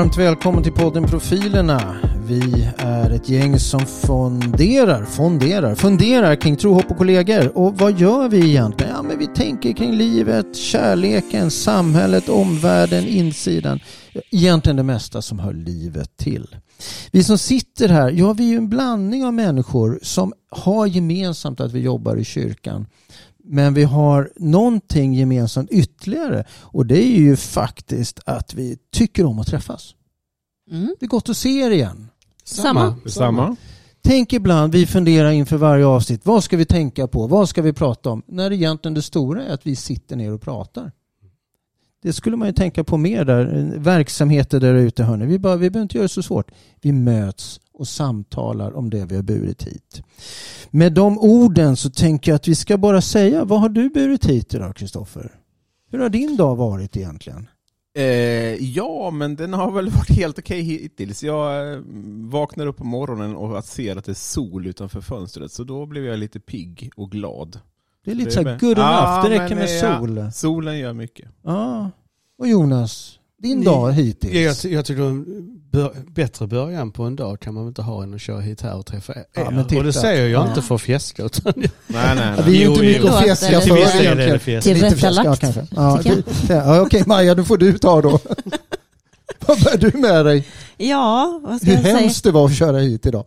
Varmt välkommen till podden Profilerna. Vi är ett gäng som fonderar, fonderar, funderar kring tro, hopp och kollegor. Och vad gör vi egentligen? Ja, men vi tänker kring livet, kärleken, samhället, omvärlden, insidan. Egentligen det mesta som hör livet till. Vi som sitter här, ja vi är ju en blandning av människor som har gemensamt att vi jobbar i kyrkan. Men vi har någonting gemensamt ytterligare och det är ju faktiskt att vi tycker om att träffas. Mm. Det är gott att se er igen. Samma. Samma. Tänk ibland, vi funderar inför varje avsnitt, vad ska vi tänka på, vad ska vi prata om? När egentligen det stora är att vi sitter ner och pratar. Det skulle man ju tänka på mer där, verksamheter där ute hörni. Vi, bara, vi behöver inte göra det så svårt. Vi möts och samtalar om det vi har burit hit. Med de orden så tänker jag att vi ska bara säga, vad har du burit hit idag Kristoffer? Hur har din dag varit egentligen? Eh, ja, men den har väl varit helt okej hittills. Jag eh, vaknar upp på morgonen och ser att det är sol utanför fönstret, så då blev jag lite pigg och glad. Det är lite så med- good enough, Ja, det räcker med ja. sol. Solen gör mycket. Ja. Och Jonas, din Ni- dag Ja, jag, hittills? ty- jag tycker en bör, bättre början på en dag kan man väl inte ha än att köra hit här och träffa er. Ja, men titta. och det säger jag Ja. inte för att fjäska utan Nej, nej, Ja, vi är ju Jo, inte jo. mycket att fjäska det- för Till egentligen. det ja, Tillrättalagt, kanske. Ja, jag. det- ja, Okej Maja, då får du ta då. Vad bär du med dig? Ja, vad ska Hur jag säga? hemskt det var att köra hit idag.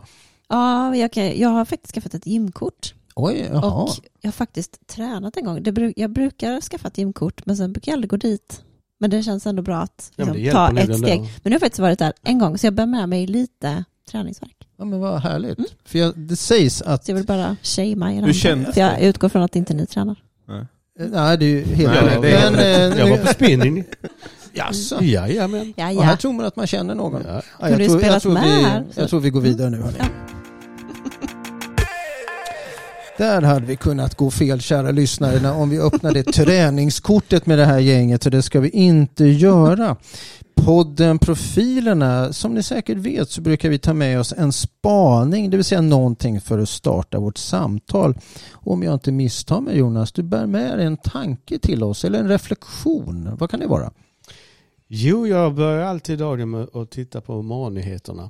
Ja, jag, kan, jag har faktiskt skaffat ett gymkort. Oj, jaha. Och jag har faktiskt tränat en gång. Det jag brukar skaffa ett gymkort, men sen brukar jag aldrig gå dit. Men det känns ändå bra att Ja, liksom, det ta ett steg. Men nu har jag faktiskt varit där en gång, så jag bär med mig lite träningsverk. Ja, men vad härligt. Mm. För jag, det sägs att... Så jag vill bara shamea er. Kändes För jag utgår från att inte ni tränar. nej. Nej, det är ju helt Nej, det är Men, helt eh, Jag var på spinning. jaså? Ja, ja, men. Ja, Och här ja. tror man att man känner någon. Ja. Ja, ju tror, spelat tror vi, jag tror vi går vidare nu. Hörni. Ja. Där hade vi kunnat gå fel, kära lyssnare, om vi öppnade träningskortet med det här gänget. Så det ska vi inte göra. Podden Profilerna, som ni säkert vet så brukar vi ta med oss en spaning, det vill säga någonting för att starta vårt samtal. Och om jag inte misstar mig Jonas, du bär med dig en tanke till oss eller en reflektion. Vad kan det vara? Jo, jag börjar alltid dagen med att titta på morgonnyheterna.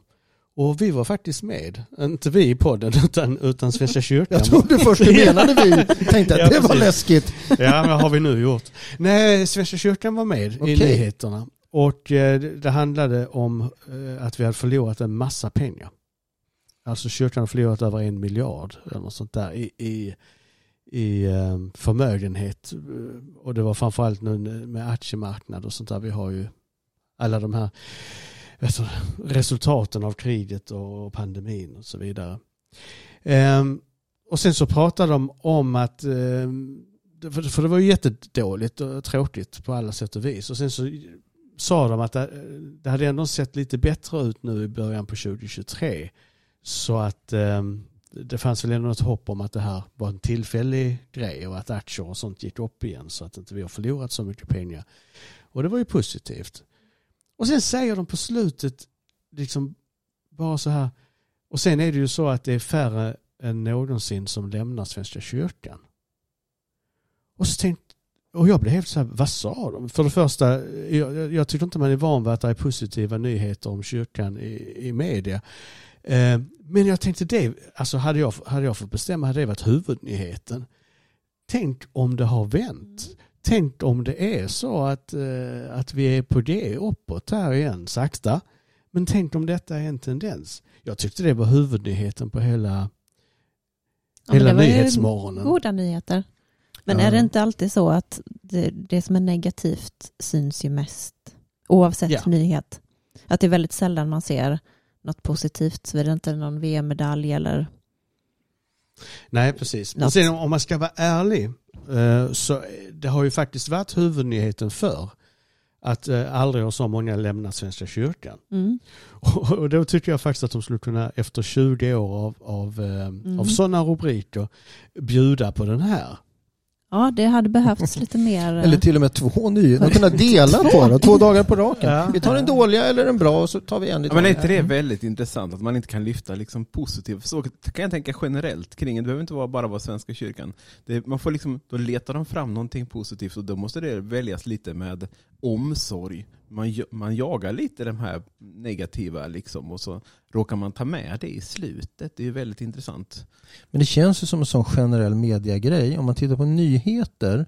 Och vi var faktiskt med. Inte vi i podden, utan, utan Svenska kyrkan. Jag trodde först du menade vi. Tänkte att Ja, det var precis. läskigt. Ja, men har vi nu gjort. Nej, Svenska kyrkan var med Okej. i nyheterna. Och eh, det handlade om eh, att vi hade förlorat en massa pengar. Alltså kyrkan har förlorat över en miljard eller något sånt där i, i, i eh, förmögenhet. Och det var framförallt nu med aktiemarknad och sånt där. Vi har ju alla de här alltså, resultaten av kriget och pandemin och så vidare. Ehm, och sen så pratade de om att ehm, för, det var ju jättedåligt och tråkigt på alla sätt och vis. Och sen så sa de att det, hade ändå sett lite bättre ut nu i början på 2023. Så att ehm, det fanns väl ändå ett hopp om att det här var en tillfällig grej och att aktier och sånt gick upp igen så att inte vi har förlorat så mycket pengar. Och det var ju positivt. Och sen säger de på slutet liksom bara så här och sen är det ju så att det är färre än någonsin som lämnar Svenska kyrkan. Och så tänkte och jag blev helt så här, vad sa de? För det första, jag, jag- tycker inte man är van vid att det är positiva nyheter om kyrkan i, i media. Eh, men jag tänkte det, alltså hade jag, hade jag fått bestämma hade det varit huvudnyheten. Tänk om det har vänt. Mm. Tänk om det är så att, eh, att vi är på det uppåt här igen, sakta. Men tänk om detta är en tendens. Jag tyckte det var huvudnyheten på hela, Ja, hela nyhetsmorgonen. Goda nyheter. Men Ja. är det inte alltid så att det, det som är negativt syns ju mest oavsett Ja. nyhet? Att det är väldigt sällan man ser något positivt så är det inte någon VM-medalj eller Nej, precis. Men sen om man ska vara ärlig så det har ju faktiskt varit huvudnyheten för att eh, aldrig har så många lämnat Svenska kyrkan. mm. Och då tycker jag faktiskt att de skulle kunna efter 20 år av, av, eh, Mm. av sådana rubriker bjuda på den här. Ja, det hade behövts lite mer. Eller till och med två nyheter. De kunna dela på det. Två dagar på raken. Ja. Vi tar den dåliga eller den bra och så tar vi en i Ja, men är inte det väldigt intressant att man inte kan lyfta liksom positivt? Så kan jag tänka generellt kring det. Det behöver inte vara bara vara Svenska kyrkan. Det, man får liksom, då letar de fram någonting positivt och då måste det väljas lite med omsorg. Man, man jagar lite de här negativa liksom och så råkar man ta med det i slutet. Det är ju väldigt intressant. Men det känns ju som en sån generell mediagrej. Om man tittar på nyheter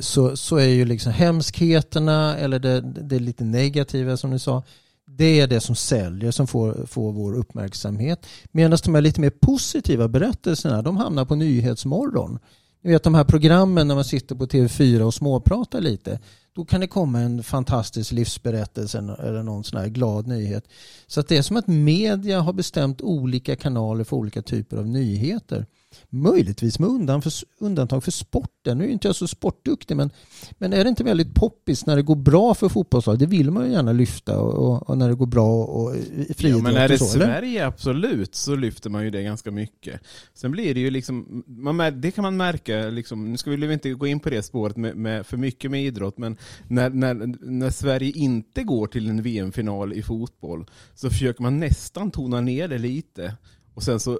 så, så är ju liksom hemskheterna eller det, det lite negativa som ni sa. Det är det som säljer, som får, får vår uppmärksamhet. Medan de här lite mer positiva berättelserna, de hamnar på Nyhetsmorgon. Ni vet de här programmen när man sitter på TV4 och småpratar lite. Då kan det komma en fantastisk livsberättelse eller någon sån här glad nyhet. Så att det är som att media har bestämt olika kanaler för olika typer av nyheter. Möjligtvis med undan för, undantag för sporten. Nu är inte jag så sportduktig men, men är det inte väldigt poppis när det går bra för fotbollslag? Det vill man ju gärna lyfta och, och, när det går bra och i Ja, men är det så. eller? Sverige, absolut, så lyfter man ju det ganska mycket. Sen blir det ju liksom, man, det kan man märka, liksom, nu ska vi inte gå in på det spåret med, med för mycket med idrott, men när, när, när Sverige inte går till en VM-final i fotboll så försöker man nästan tona ner det lite. Och sen så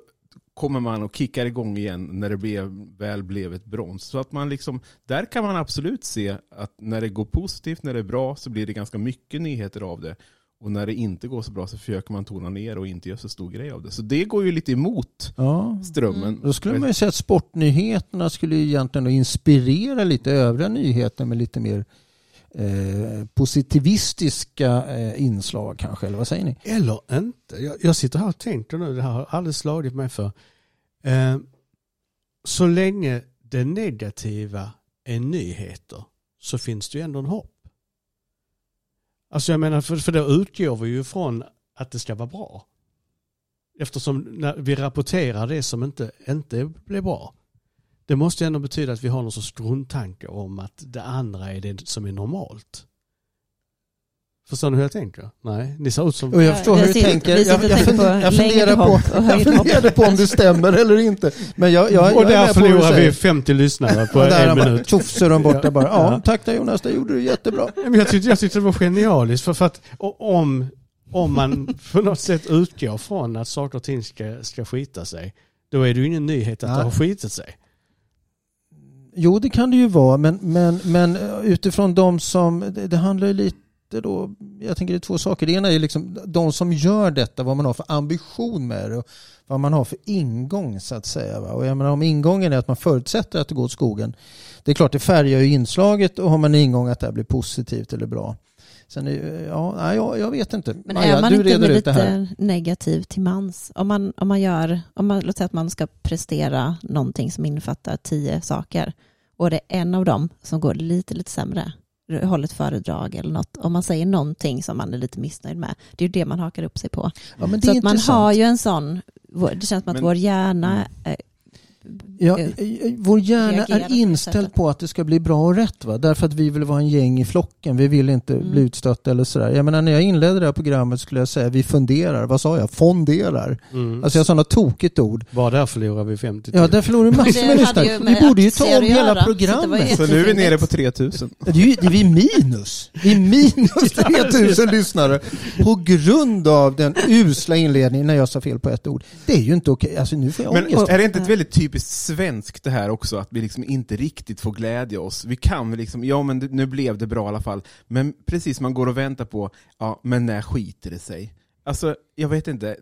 kommer man och kickar igång igen när det blev, väl blev ett brons. Så att man liksom, där kan man absolut se att när det går positivt, när det är bra, så blir det ganska mycket nyheter av det. Och när det inte går så bra så försöker man tona ner och inte göra så stor grej av det. Så det går ju lite emot Ja. strömmen. Då skulle man ju säga att sportnyheterna skulle egentligen inspirera lite övriga nyheter med lite mer eh, positivistiska eh, inslag kanske, eller vad säger ni? Eller inte. Jag, jag sitter här och tänker nu, det här har aldrig slagit mig för. Eh, så länge det negativa är nyheter så finns det ju ändå en hopp. Alltså jag menar, för, för då utgår vi ju från att det ska vara bra. Eftersom när vi rapporterar det som inte, inte blir bra. Det måste ju ändå betyda att vi har någon sorts grundtanke om att det andra är det som är normalt. Förstår ni hur jag tänker? Nej, ni ser ut som... Och jag förstår hur Vi du tänker. Jag, jag, funder, jag, funderar på, jag på om det stämmer eller inte. Men jag, jag, och jag är där du förlorar vi 50 lyssnare på en minut. Tjoff så är de borta bara. Ja, tack där Jonas, det gjorde du jättebra. Men jag tyckte, jag tyckte det var genialiskt för, för att om, om man på något sätt utgår från att saker och ting ska, ska skita sig, då är det ju ingen nyhet att Nej. det har skitit sig. Jo, det kan det ju vara, men, men, men eh, utifrån de som, det, det handlar ju lite då, jag tänker det är två saker. Det ena är liksom de som gör detta, vad man har för ambition med det och vad man har för ingång så att säga. Va? Och jag menar om ingången är att man förutsätter att det går åt skogen, det är klart det färgar ju inslaget och har man en ingång att det här blir positivt eller bra. Sen är, ja, jag, jag vet inte. Men Maja, är man du inte lite negativ till mans? Om man, om man gör, om man, låt säga att man ska prestera någonting som innefattar tio saker och det är en av dem som går lite, lite sämre, håller ett föredrag eller något, om man säger någonting som man är lite missnöjd med, det är ju det man hakar upp sig på. Ja, men det Så att man har ju en sån, det känns som att Men- vår hjärna eh, Ja, eh, eh, vår hjärna är inställd på att det ska bli bra och rätt. Va? Därför att vi vill vara en gäng i flocken. Vi vill inte Mm. bli utstötta eller sådär. Jag menar, när jag inledde det här programmet skulle jag säga vi funderar. Vad sa jag? Fonderar. Mm. Alltså jag sa något tokigt ord. Bara där förlorar vi 50 Ja, där förlorar vi massor med lyssnare. Vi borde ju ta om hela så programmet. Så nu är vi nere på 3000. Det är ju det är vi minus. Vi är minus 3000 lyssnare på grund av den usla inledningen när jag sa fel på ett ord. Det är ju inte okej. Alltså nu får jag Men ångest. är det inte ett väldigt typiskt svenskt det här också, att vi liksom inte riktigt får glädja oss? Vi kan väl liksom, ja men nu blev det bra i alla fall, men precis man går och väntar på, ja men när skiter det sig? Alltså, jag vet inte,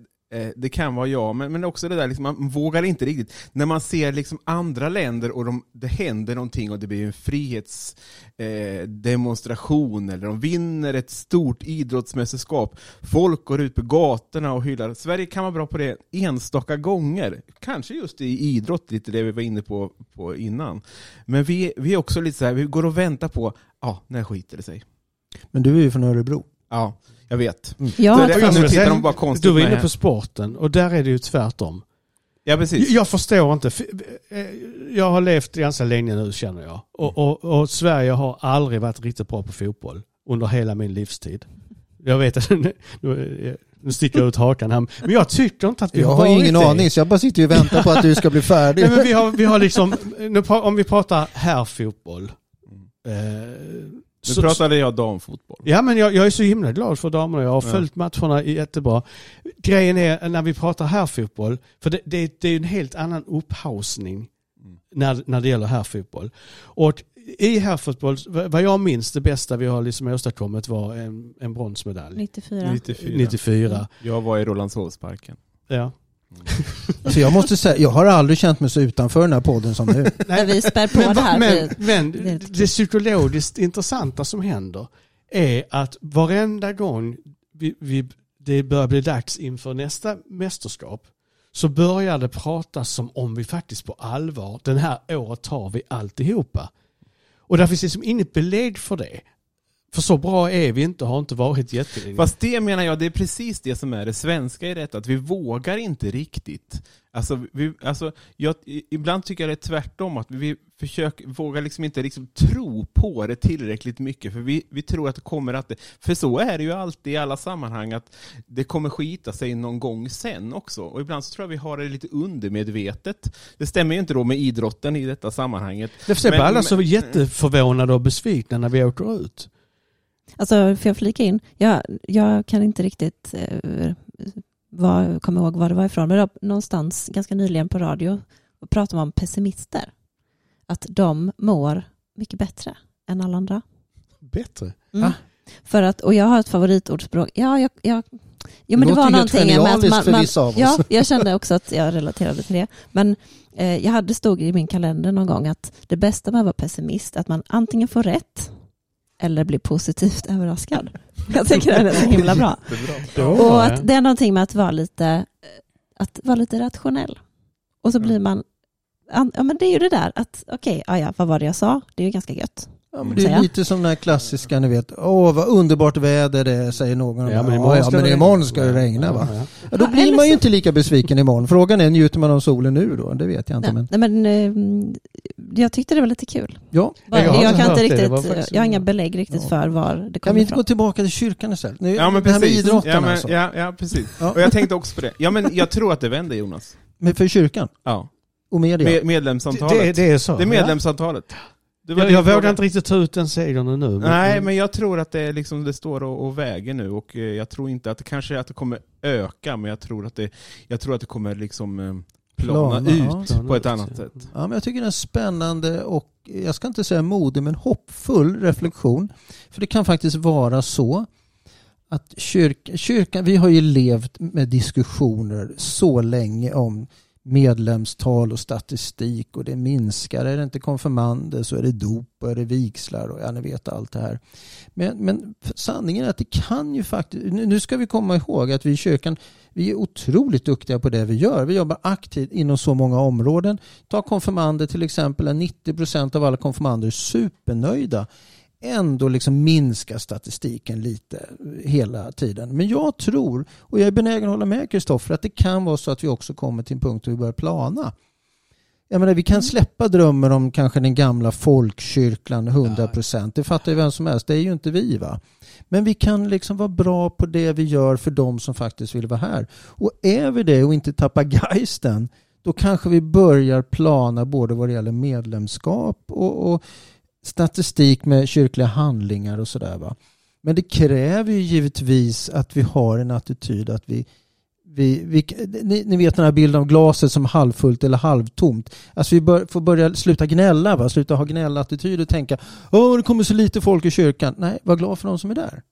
det kan vara jag, men, men också det där, liksom, man vågar inte riktigt. När man ser liksom andra länder och de, det händer någonting och det blir en frihetsdemonstration, eh, eller de vinner ett stort idrottsmästerskap, folk går ut på gatorna och hyllar. Sverige kan vara bra på det enstaka gånger, kanske just i idrott, lite det vi var inne på, på innan. Men vi, vi är också lite så här, vi går och väntar på, ja, när skiter det sig? Men du är ju från Örebro. Ja, jag vet. Ja, Så det- Och jag nu skulle tittar säga- de bara konstigt Du var inne på sporten och där är det ju tvärtom. Ja, precis. Jag förstår inte. Eh, Jag har levt ganska länge nu känner jag. Och, och, och Sverige har aldrig varit riktigt bra på fotboll under hela min livstid. Jag vet att nu, nu sticker jag ut hakan här. Men jag tycker inte att vi Jag har varit ingen det. aning så jag bara sitter och väntar på att du ska bli färdig. Nej, men vi, har, vi har liksom, om vi pratar herrfotboll. Eh, Nu så- pratade jag damfotboll. Ja men jag, jag är så himla glad för damerna. Jag har Ja. följt matcherna jättebra. Grejen är när vi pratar herrfotboll, för det, det, det är en helt annan upphausning Mm. när, när det gäller herrfotboll. Och i herrfotboll, vad jag minns, det bästa vi har liksom åstadkommit var en, en bronsmedalj. 94. 94. 94. Jag var i Rålambshovsparken. Ja. Så jag måste säga, jag har aldrig känt mig så utanför den här podden som nu. När vi spär på Men, det här. men, men det psykologiskt intressanta som händer är att varenda gång vi, vi, det börjar bli dags inför nästa mästerskap så börjar det pratas som om vi faktiskt på allvar, den här året tar vi alltihopa. Och där finns liksom inget belägg för det. För så bra är vi inte har inte varit jättelänge. Fast det menar jag, det är precis det som är det svenska i detta, att vi vågar inte riktigt. Alltså, vi, alltså, jag, ibland tycker jag det är tvärtom, att vi försöker, vågar liksom inte liksom tro på det tillräckligt mycket, för vi, vi tror att det kommer att, för så är det ju alltid i alla sammanhang, att det kommer skita sig någon gång sen också. Och ibland så tror jag vi har det lite undermedvetet. Det stämmer ju inte då med idrotten i detta sammanhanget. Det är alla men- jätteförvånade och besvikna när vi åker ut. Alltså, får jag flika in? Jag, jag kan inte riktigt eh, vad, komma ihåg var det var ifrån, men det var någonstans ganska nyligen på radio pratade man om pessimister. Att de mår mycket bättre än alla andra. Bättre. Mm. Ah. För att, och jag har ett favoritordspråk. Ja, jag, jag, jo, men det låter var någonting med att man, för man. Ja, jag kände också att jag relaterade till det. Men eh, jag hade stod i min kalender någon gång att det bästa med att vara pessimist är att man antingen får rätt eller blir positivt överraskad. Jag tycker det är så himla bra. Och att det är någonting med att vara lite, att vara lite rationell. Och så Mm. blir man, ja men det är ju det där att okej, ja, ja, vad var det jag sa? Det är ju ganska gött. Ja, men det är lite som den här klassiska, ni vet, åh vad underbart väder det är, säger någon. Ja, men ja, imorgon ja, ska men det imorgon regna. ska det regna va? Ja, ja. Ja, då Ja, blir man ju inte lika besviken imorgon. Frågan är, njuter man av solen nu då? Det vet jag inte. Nej, Men, nej, men eh, jag tyckte det var lite kul. ja. Bara, jag jag, inte kan inte riktigt, faktiskt- jag har inga belägg riktigt Ja. för var det Kan kommer vi inte gå ifrån. tillbaka till kyrkan istället? Nu, Ja men det här med precis. ja, men, alltså. ja, ja, precis. Ja. Och jag tänkte också på det. Ja men jag tror att det vänder Jonas. Men för kyrkan Ja. och media? Med, medlemsantalet. Det, det är så. Det är medlemsantalet. Var Jag, jag vågar inte riktigt ta ut den segern nu. men- Nej, men jag tror att det, är liksom, det står och, och väger nu och eh, jag tror inte att det kanske att det kommer öka, men jag tror att det, jag tror att det kommer liksom eh, plana, Plana, ja. ut Plana på ett ut, annat ja. sätt. Ja, men jag tycker det är en spännande och, jag ska inte säga modig, men hoppfull reflektion. För det kan faktiskt vara så att kyrka, kyrkan, vi har ju levt med diskussioner så länge om medlemstal och statistik och det minskar. Är det inte konfirmander så är det dop och är det vigslar och ja, ni vet allt det här. Men, men sanningen är att det kan ju faktiskt, nu ska vi komma ihåg att vi i kyrkan, vi är otroligt duktiga på det vi gör. Vi jobbar aktivt inom så många områden. Ta konfirmander till exempel, 90% av alla konfirmander är supernöjda. Ändå liksom minskar statistiken lite hela tiden. Men jag tror, och jag är benägen att hålla med Kristoffer, att det kan vara så att vi också kommer till en punkt där vi börjar plana. Jag menar, vi kan släppa drömmen om kanske den gamla folkkyrkan 100%. Det fattar ju vem som helst. Det är ju inte vi va. Men vi kan liksom vara bra på det vi gör för de som faktiskt vill vara här. Och är vi det och inte tappar geisten, då kanske vi börjar plana både vad det gäller medlemskap och, och statistik med kyrkliga handlingar och sådär. va. Men det kräver ju givetvis att vi har en attityd att vi vi, vi, ni, ni vet den här bilden av glaset som halvfullt eller halvtomt. Alltså vi bör, får börja sluta gnälla, va? sluta ha gnällattityd och tänka Åh, det kommer så lite folk i kyrkan. Nej, var glad för de som är där.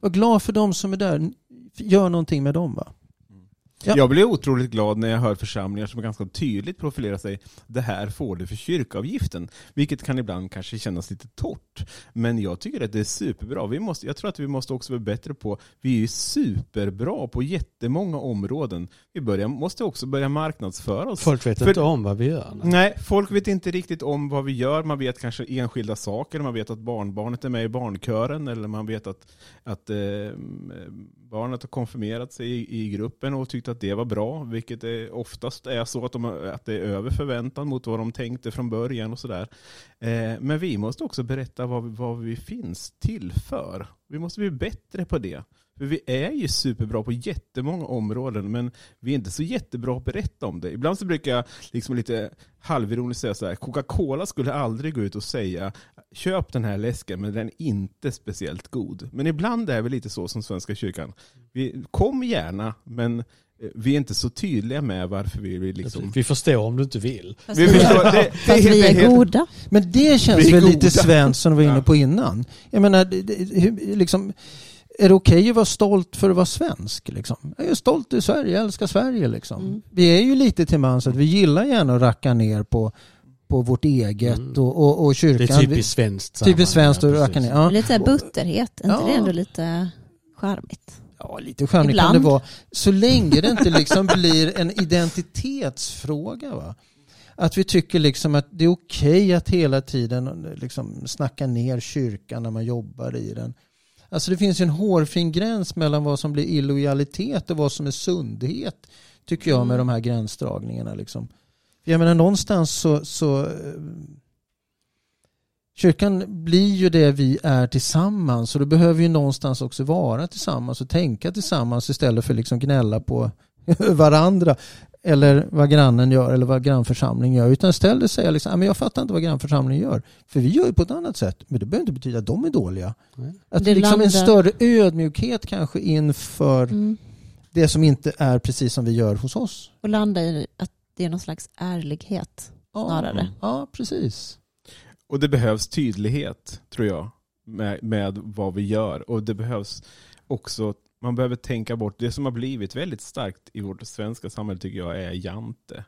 Var glad för de som är där. Gör någonting med dem. va? Ja. Jag blir otroligt glad när jag hör församlingar som ganska tydligt profilerar sig. Det här får du för kyrkoavgiften. Vilket kan ibland kanske kännas lite torrt. Men jag tycker att det är superbra. Vi måste, jag tror att vi måste också bli bättre på, vi är ju superbra på jättemånga områden. Vi börjar, måste också börja marknadsföra oss. Folk vet För- inte om vad vi gör. Nej, folk vet inte riktigt om vad vi gör. Man vet kanske enskilda saker. Man vet att barnbarnet är med i barnkören eller man vet att, att eh, barnet har konfirmerat sig i, i gruppen och tyckt att det var bra. Vilket är, oftast är så att, de, att det är över förväntan mot vad de tänkte från början och sådär. Eh, men vi måste också berätta vad, vi- vad vi finns till för. Vi måste bli bättre på det. För vi är ju superbra på jättemånga områden men vi är inte så jättebra att berätta om det. Ibland så brukar jag liksom lite halvironiskt säga så här, Coca-Cola skulle aldrig gå ut och säga köp den här läsken men den är inte speciellt god. Men ibland är vi lite så som Svenska kyrkan. Vi, kom gärna men eh, vi är inte så tydliga med varför vi vill liksom... Vi förstår om du inte vill. Fast Vi förstår, det, det, fast vi är goda. Men det känns väl goda. lite svenskt som du var inne på innan. Jag menar, det, liksom, är det okej att vara stolt för att vara svensk? Liksom? Jag är stolt i Sverige, jag älskar Sverige. Liksom. Mm. Vi är ju lite till mans att vi gillar gärna att racka ner på, på vårt eget Mm. och, och, och kyrkan. Det är typiskt svenskt. Typiskt svenskt att racka ner. Ja. Lite så här butterhet, är inte Ja. det ändå lite charmigt? Ja, lite charmigt kan det vara. Så länge det inte liksom blir en identitetsfråga. Va? Att vi tycker liksom att det är okej att hela tiden liksom snacka ner kyrkan när man jobbar i den. Alltså det finns ju en hårfin gräns mellan vad som blir illojalitet och vad som är sundhet. Tycker jag med Mm. de här gränsdragningarna. Liksom. Jag menar någonstans så, så eh, Kyrkan blir ju det vi är tillsammans och då behöver ju någonstans också vara tillsammans och tänka tillsammans istället för liksom gnälla på varandra eller vad grannen gör eller vad grannförsamlingen gör. Utan istället säga liksom, "Ah, men jag fattar inte vad grannförsamlingen gör. För vi gör ju på ett annat sätt. Men det behöver inte betyda att de är dåliga. Nej. Att Det liksom en större ödmjukhet kanske inför Mm. det som inte är precis som vi gör hos oss. Och landa i att det är någon slags ärlighet Ja, snarare. ja precis. Och det behövs tydlighet, tror jag, med, med vad vi gör. Och det behövs också, man behöver tänka bort, det som har blivit väldigt starkt i vårt svenska samhälle tycker jag är jante.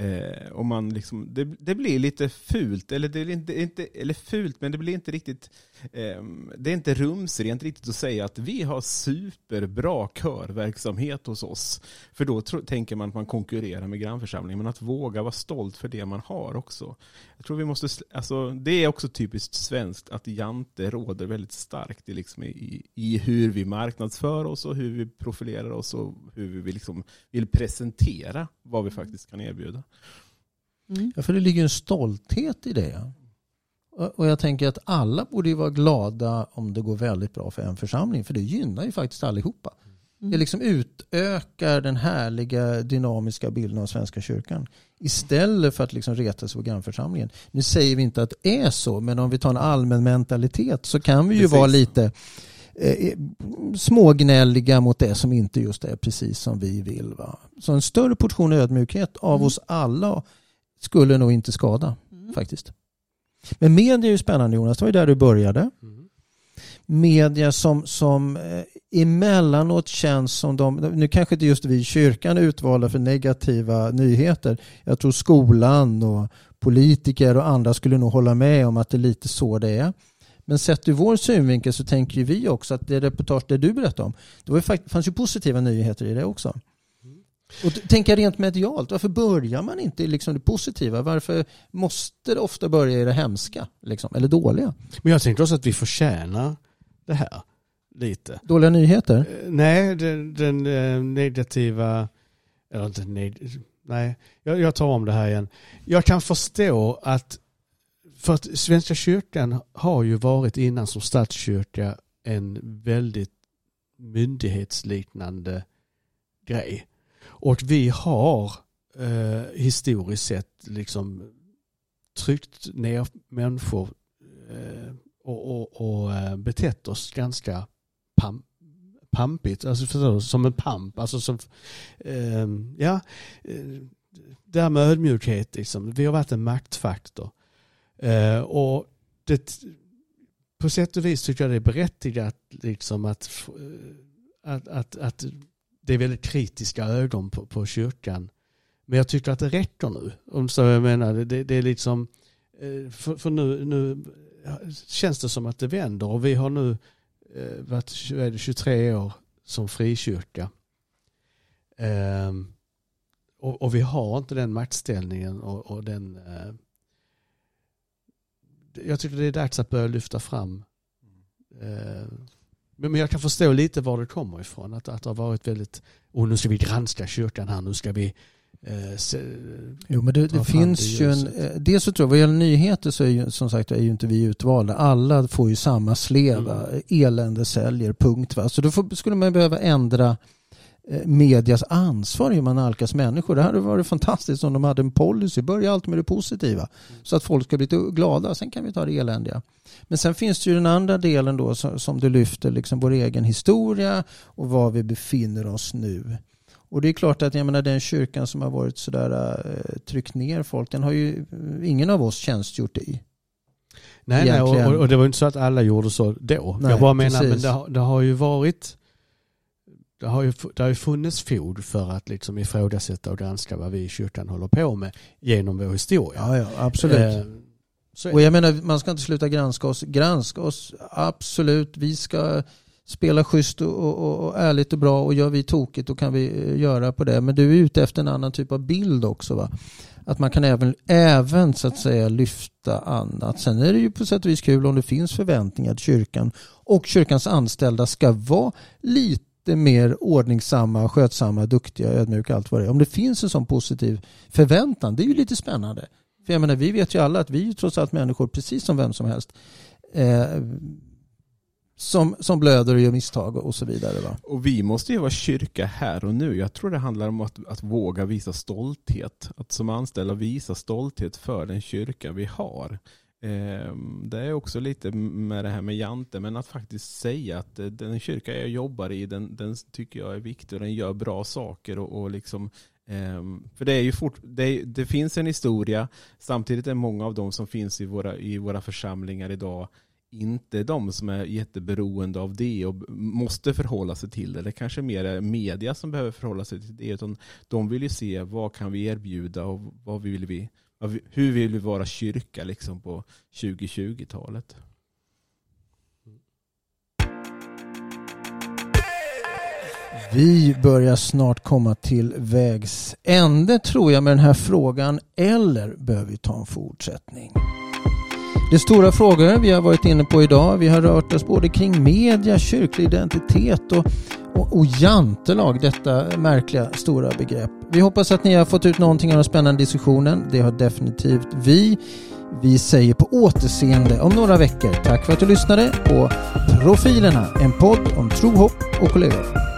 Eh, och man liksom, det, det blir lite fult, eller, det är inte, inte, eller fult, men det blir inte riktigt, eh, det är inte rumsrent riktigt att säga att vi har superbra körverksamhet hos oss. För då tro, tänker man att man konkurrerar med grannförsamlingen, men att våga vara stolt för det man har också. Jag tror vi måste, alltså, det är också typiskt svenskt att jante råder väldigt starkt i, liksom, i, i hur vi marknadsför oss och hur vi profilerar oss och hur vi liksom vill presentera vad vi faktiskt kan erbjuda. Mm. Ja, för det ligger en stolthet i det. Och jag tänker att alla borde ju vara glada om det går väldigt bra för en församling. För det gynnar ju faktiskt allihopa. Mm. Det liksom utökar den härliga dynamiska bilden av Svenska kyrkan. Istället för att liksom reta sig på grannförsamlingen. Nu säger vi inte att det är så, men om vi tar en allmän mentalitet så kan vi ju Precis. vara lite eh, smågnälliga mot det som inte just är precis som vi vill. Va? Så en större portion ödmjukhet av Mm. oss alla skulle nog inte skada Mm. faktiskt. Men media är ju spännande Jonas, det var ju där du började Mm. media som, som eh, emellanåt känns som de, nu kanske inte just vi i kyrkan är utvalda för negativa nyheter. Jag tror skolan och politiker och andra skulle nog hålla med om att det är lite så det är. Men sett ur vår synvinkel så tänker vi också att det reportage det du berättade om, det var fanns ju positiva nyheter i det också. Och t- tänka rent medialt, varför börjar man inte i liksom det positiva? Varför måste det ofta börja i det hemska? Liksom, eller dåliga? Men jag tänkte också att vi förtjänar det här lite. Dåliga nyheter? Eh, Nej, den, den eh, negativa... Eller inte Nej, jag, jag tar om det här igen. Jag kan förstå att... För att Svenska kyrkan har ju varit innan som statskyrka en väldigt myndighetsliknande grej. Och vi har eh, historiskt sett liksom tryckt ner människor eh, och, och, och eh, betett oss ganska pam, pampigt, alltså förstår som en pamp. Alltså som, eh, ja, eh, det här med ödmjukhet, liksom. vi har varit en maktfaktor. Eh, och det, på sätt och vis tycker jag det är berättigat liksom att, eh, att, att, att det är väldigt kritiska ögon på, på kyrkan. Men jag tycker att det räcker nu. Om så jag menar, det, det är liksom, eh, för, för nu, nu känns det som att det vänder och vi har nu eh, varit 23 år som frikyrka. Och, och vi har inte den maktställningen och, och den eh, jag tycker det är dags att börja lyfta fram eh, men jag kan förstå lite var det kommer ifrån. Att, att det har varit väldigt, och nu ska vi granska kyrkan här, nu ska vi eh, se, Jo, men det, det finns det ju en... eh, Dels så tror jag, vad gäller nyheter så är ju som sagt är ju inte vi utvalda. Alla får ju samma sleva. Mm. Elände säljer, punkt. Va? Så då får, skulle man behöva ändra medias ansvar hur man nalkas människor. Det hade varit fantastiskt om de hade en policy. Börja alltid med det positiva. Så att folk ska bli glada. Sen kan vi ta det eländiga. Men sen finns det ju den andra delen då som, du lyfter. Liksom vår egen historia och var vi befinner oss nu. Och det är klart att jag menar, den kyrkan som har varit sådär uh, tryckt ner folk, den har ju ingen av oss tjänstgjort i. Nej, nej och, och, det var inte så att alla gjorde så då. Nej, jag bara menar, men det, det, har ju varit det har, ju, det har ju funnits fog för att liksom ifrågasätta och granska vad vi i kyrkan håller på med genom vår historia. Ja, ja absolut. Eh, och jag menar, man ska inte sluta granska oss. Granska oss, absolut. Vi ska spela schysst och, och, och ärligt och bra och gör vi tokigt då kan vi eh, göra på det. Men du är ute efter en annan typ av bild också va? Att man kan även, även så att säga lyfta annat. Sen är det ju på sätt och vis kul om det finns förväntningar till kyrkan och kyrkans anställda ska vara lite mer ordningsamma, skötsamma, duktiga, ödmjuka, allt vad det är. Om det finns en sån positiv förväntan, det är ju lite spännande. För jag menar, vi vet ju alla att vi är trots allt människor precis som vem som helst. Eh, som, som blöder och gör misstag och så vidare. Va? Och vi måste ju vara kyrka här och nu. Jag tror det handlar om att, att våga visa stolthet. Att som anställda visa stolthet för den kyrka vi har. Ehm, det är också lite med det här med Jante, men att faktiskt säga att eh, den kyrka jag jobbar i, den, den tycker jag är viktig och den gör bra saker. och, och liksom ehm, för det, är ju fort, det, det, finns en historia, samtidigt är många av de som finns i våra, i våra församlingar idag inte de som är jätteberoende av det och måste förhålla sig till det. Det kanske mer är media som behöver förhålla sig till det. Utan de vill ju se vad kan vi erbjuda och vad vill vi, hur vill vi vara kyrka liksom på 2020-talet. Vi börjar snart komma till vägs ände tror jag med den här frågan. Eller behöver vi ta en fortsättning? Det är stora frågor vi har varit inne på idag. Vi har rört oss både kring media, kyrklig identitet och, och, och jantelag, detta märkliga stora begrepp. Vi hoppas att ni har fått ut någonting av den spännande diskussionen. Det har definitivt vi. Vi säger på återseende om några veckor. Tack för att du lyssnade på Profilerna, en podd om tro, hopp och kollegor.